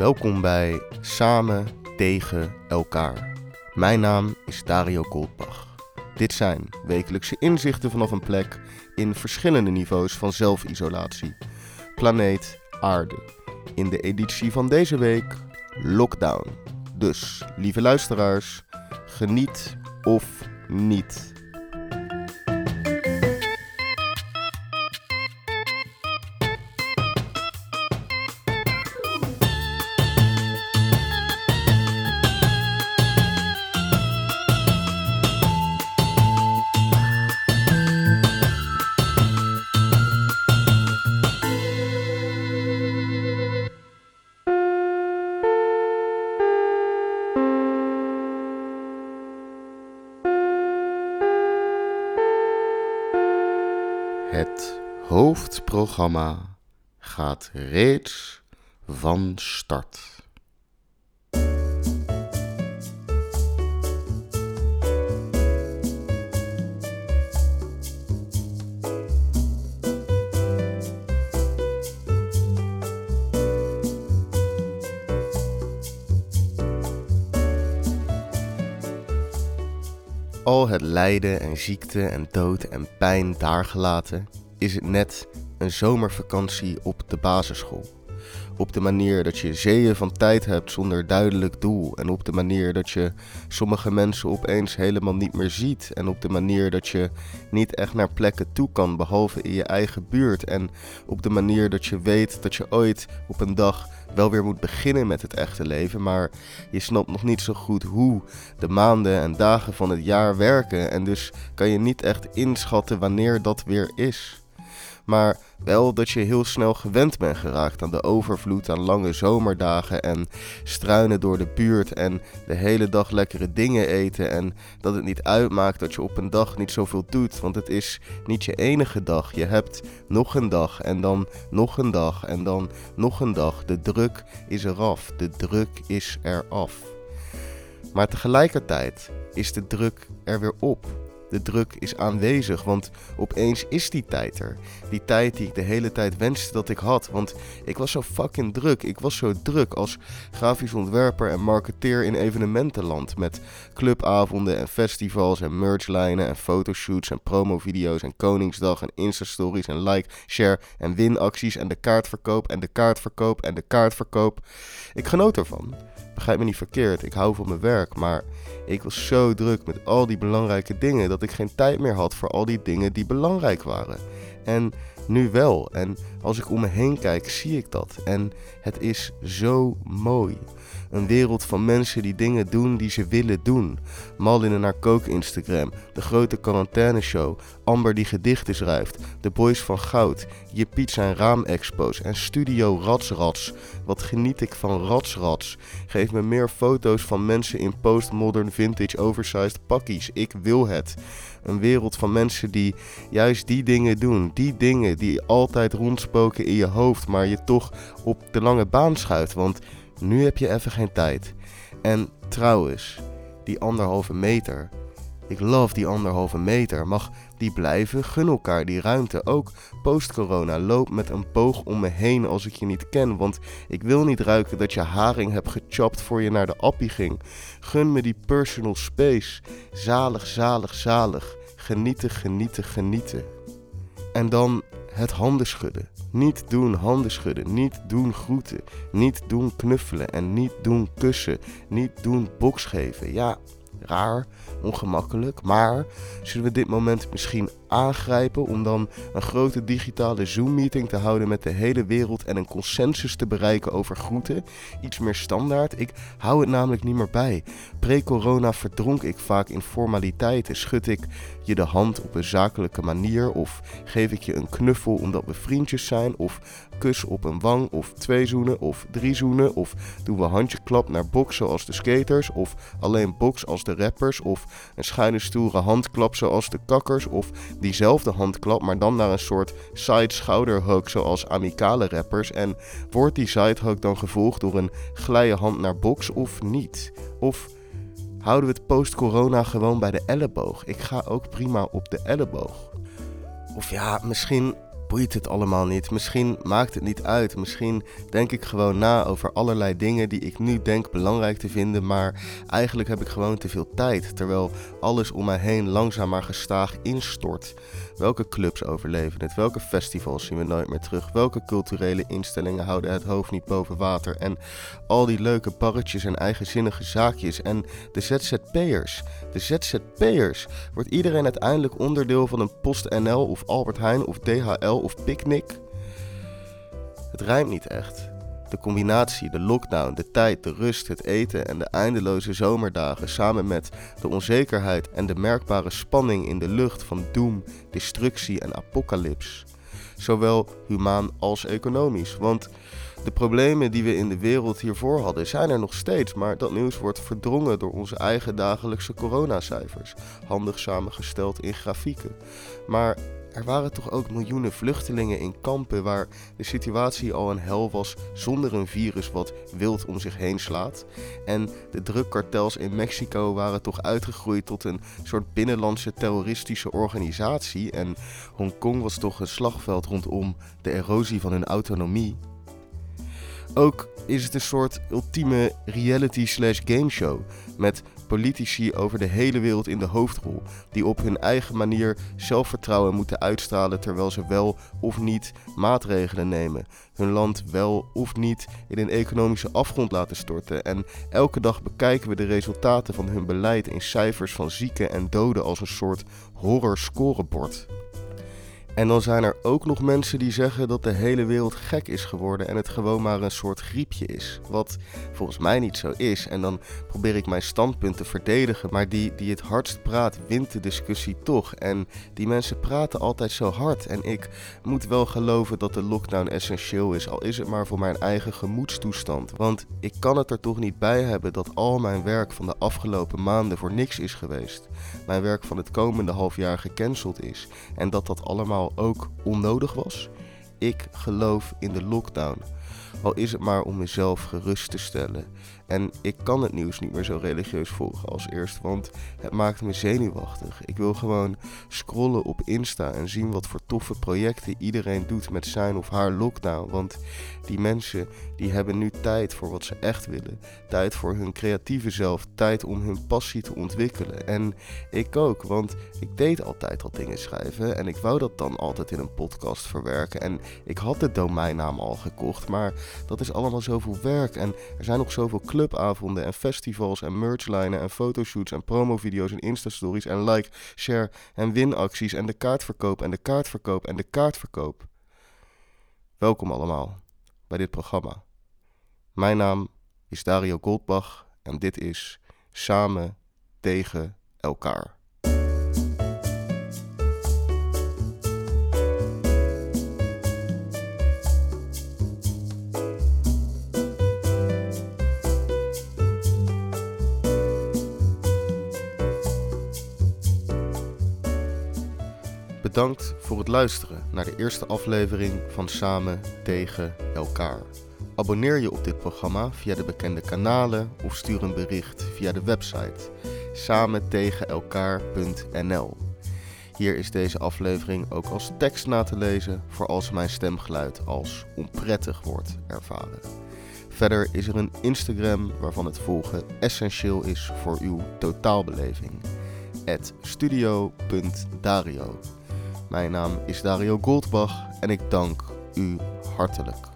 Welkom bij Samen tegen elkaar. Mijn naam is Dario Goldbach. Dit zijn wekelijkse inzichten vanaf een plek in verschillende niveaus van zelfisolatie. Planeet Aarde. In de editie van deze week Lockdown. Dus, lieve luisteraars, geniet of niet. Hoofdprogramma gaat reeds van start. Al het lijden en ziekte en dood en pijn daargelaten, is het net een zomervakantie op de basisschool. Op de manier dat je zeeën van tijd hebt zonder duidelijk doel. En op de manier dat je sommige mensen opeens helemaal niet meer ziet. En op de manier dat je niet echt naar plekken toe kan, behalve in je eigen buurt. En op de manier dat je weet dat je ooit op een dag wel weer moet beginnen met het echte leven. Maar je snapt nog niet zo goed hoe de maanden en dagen van het jaar werken. En dus kan je niet echt inschatten wanneer dat weer is maar wel dat je heel snel gewend bent geraakt aan de overvloed aan lange zomerdagen en struinen door de buurt en de hele dag lekkere dingen eten en dat het niet uitmaakt dat je op een dag niet zoveel doet, want het is niet je enige dag. Je hebt nog een dag en dan nog een dag en dan nog een dag. De druk is eraf, de druk is eraf. Maar tegelijkertijd is de druk er weer op. De druk is aanwezig, want opeens is die tijd er. Die tijd die ik de hele tijd wenste dat ik had. Want ik was zo fucking druk. Ik was zo druk als grafisch ontwerper en marketeer in evenementenland. Met clubavonden en festivals en merchlijnen en fotoshoots en promovideo's en Koningsdag en Insta-stories en like, share en winacties en de kaartverkoop en de kaartverkoop en de kaartverkoop. Ik genoot ervan. Begrijp me niet verkeerd, ik hou van mijn werk, maar ik was zo druk met al die belangrijke dingen dat ik geen tijd meer had voor al die dingen die belangrijk waren. En nu wel. En als ik om me heen kijk, zie ik dat. En het is zo mooi. Een wereld van mensen die dingen doen die ze willen doen. Malin en haar kook Instagram, de grote quarantaineshow, Amber die gedichten schrijft, de boys van goud, je pizza en raamexpo's en studio Ratsrats. Wat geniet ik van Ratsrats. Geef me meer foto's van mensen in postmodern vintage oversized pakkies. Ik wil het. Een wereld van mensen die juist die dingen doen. Die dingen die altijd rondspoken in je hoofd, maar je toch op de lange baan schuift. Want nu heb je even geen tijd. En trouwens, die anderhalve meter. Ik love die anderhalve meter. Mag die blijven? Gun elkaar die ruimte. Ook post-corona. Loop met een boog om me heen als ik je niet ken. Want ik wil niet ruiken dat je haring hebt gechopt voor je naar de appie ging. Gun me die personal space. Zalig, zalig, zalig. Genieten, genieten, genieten. En dan het handen schudden. Niet doen handen schudden, niet doen groeten, niet doen knuffelen en niet doen kussen, niet doen box geven. Ja, raar, ongemakkelijk, maar zullen we dit moment misschien aangrijpen om dan een grote digitale Zoom-meeting te houden met de hele wereld en een consensus te bereiken over groeten? Iets meer standaard? Ik hou het namelijk niet meer bij. Pre-corona verdronk ik vaak in formaliteiten. Schud ik je de hand op een zakelijke manier of geef ik je een knuffel omdat we vriendjes zijn of kus op een wang of twee zoenen of drie zoenen of doen we handjeklap naar box zoals de skaters of alleen box als de rappers of een schuine stoere handklap zoals de kakkers of diezelfde handklap maar dan naar een soort side schouderhug zoals amicale rappers en wordt die sidehug dan gevolgd door een glijde hand naar box of niet? Of houden we het post-corona gewoon bij de elleboog? Ik ga ook prima op de elleboog. Of ja, misschien boeit het allemaal niet. Misschien maakt het niet uit. Misschien denk ik gewoon na over allerlei dingen die ik nu denk belangrijk te vinden. Maar eigenlijk heb ik gewoon te veel tijd. Terwijl alles om mij heen langzaam maar gestaag instort. Welke clubs overleven het? Welke festivals zien we nooit meer terug? Welke culturele instellingen houden het hoofd niet boven water? En al die leuke barretjes en eigenzinnige zaakjes. En de ZZP'ers. De ZZP'ers. Wordt iedereen uiteindelijk onderdeel van een PostNL of Albert Heijn of DHL of Picnic? Het rijmt niet echt. De combinatie, de lockdown, de tijd, de rust, het eten en de eindeloze zomerdagen samen met de onzekerheid en de merkbare spanning in de lucht van doem, destructie en apocalyps. Zowel humaan als economisch. Want de problemen die we in de wereld hiervoor hadden zijn er nog steeds, maar dat nieuws wordt verdrongen door onze eigen dagelijkse coronacijfers, handig samengesteld in grafieken. Maar er waren toch ook miljoenen vluchtelingen in kampen waar de situatie al een hel was zonder een virus wat wild om zich heen slaat. En de drugkartels in Mexico waren toch uitgegroeid tot een soort binnenlandse terroristische organisatie. En Hongkong was toch een slagveld rondom de erosie van hun autonomie. Ook is het een soort ultieme reality slash gameshow met politici over de hele wereld in de hoofdrol, die op hun eigen manier zelfvertrouwen moeten uitstralen terwijl ze wel of niet maatregelen nemen, hun land wel of niet in een economische afgrond laten storten en elke dag bekijken we de resultaten van hun beleid in cijfers van zieken en doden als een soort horror scorebord. En dan zijn er ook nog mensen die zeggen dat de hele wereld gek is geworden en het gewoon maar een soort griepje is. Wat volgens mij niet zo is. En dan probeer ik mijn standpunt te verdedigen. Maar die die het hardst praat, wint de discussie toch. En die mensen praten altijd zo hard. En ik moet wel geloven dat de lockdown essentieel is, al is het maar voor mijn eigen gemoedstoestand. Want ik kan het er toch niet bij hebben dat al mijn werk van de afgelopen maanden voor niks is geweest. Mijn werk van het komende half jaar gecanceld is. En dat dat allemaal ook onnodig was. Ik geloof in de lockdown. Al is het maar om mezelf gerust te stellen. En ik kan het nieuws niet meer zo religieus volgen als eerst, want het maakt me zenuwachtig. Ik wil gewoon scrollen op Insta en zien wat voor toffe projecten iedereen doet met zijn of haar lockdown. Want die mensen die hebben nu tijd voor wat ze echt willen. Tijd voor hun creatieve zelf, tijd om hun passie te ontwikkelen. En ik ook, want ik deed altijd al dingen schrijven en ik wou dat dan altijd in een podcast verwerken. En ik had de domeinnaam al gekocht, maar dat is allemaal zoveel werk en er zijn nog zoveel clubavonden en festivals en merchlijnen en fotoshoots en promovideo's en instastories en like, share en winacties en de kaartverkoop en de kaartverkoop en de kaartverkoop. Welkom allemaal bij dit programma. Mijn naam is Dario Goldbach en dit is Samen tegen elkaar. Bedankt voor het luisteren naar de eerste aflevering van Samen tegen elkaar. Abonneer je op dit programma via de bekende kanalen of stuur een bericht via de website samentegenelkaar.nl. Hier is deze aflevering ook als tekst na te lezen voor als mijn stemgeluid als onprettig wordt ervaren. Verder is er een Instagram waarvan het volgen essentieel is voor uw totaalbeleving. studio.dario. Mijn naam is Dario Goldbach en ik dank u hartelijk.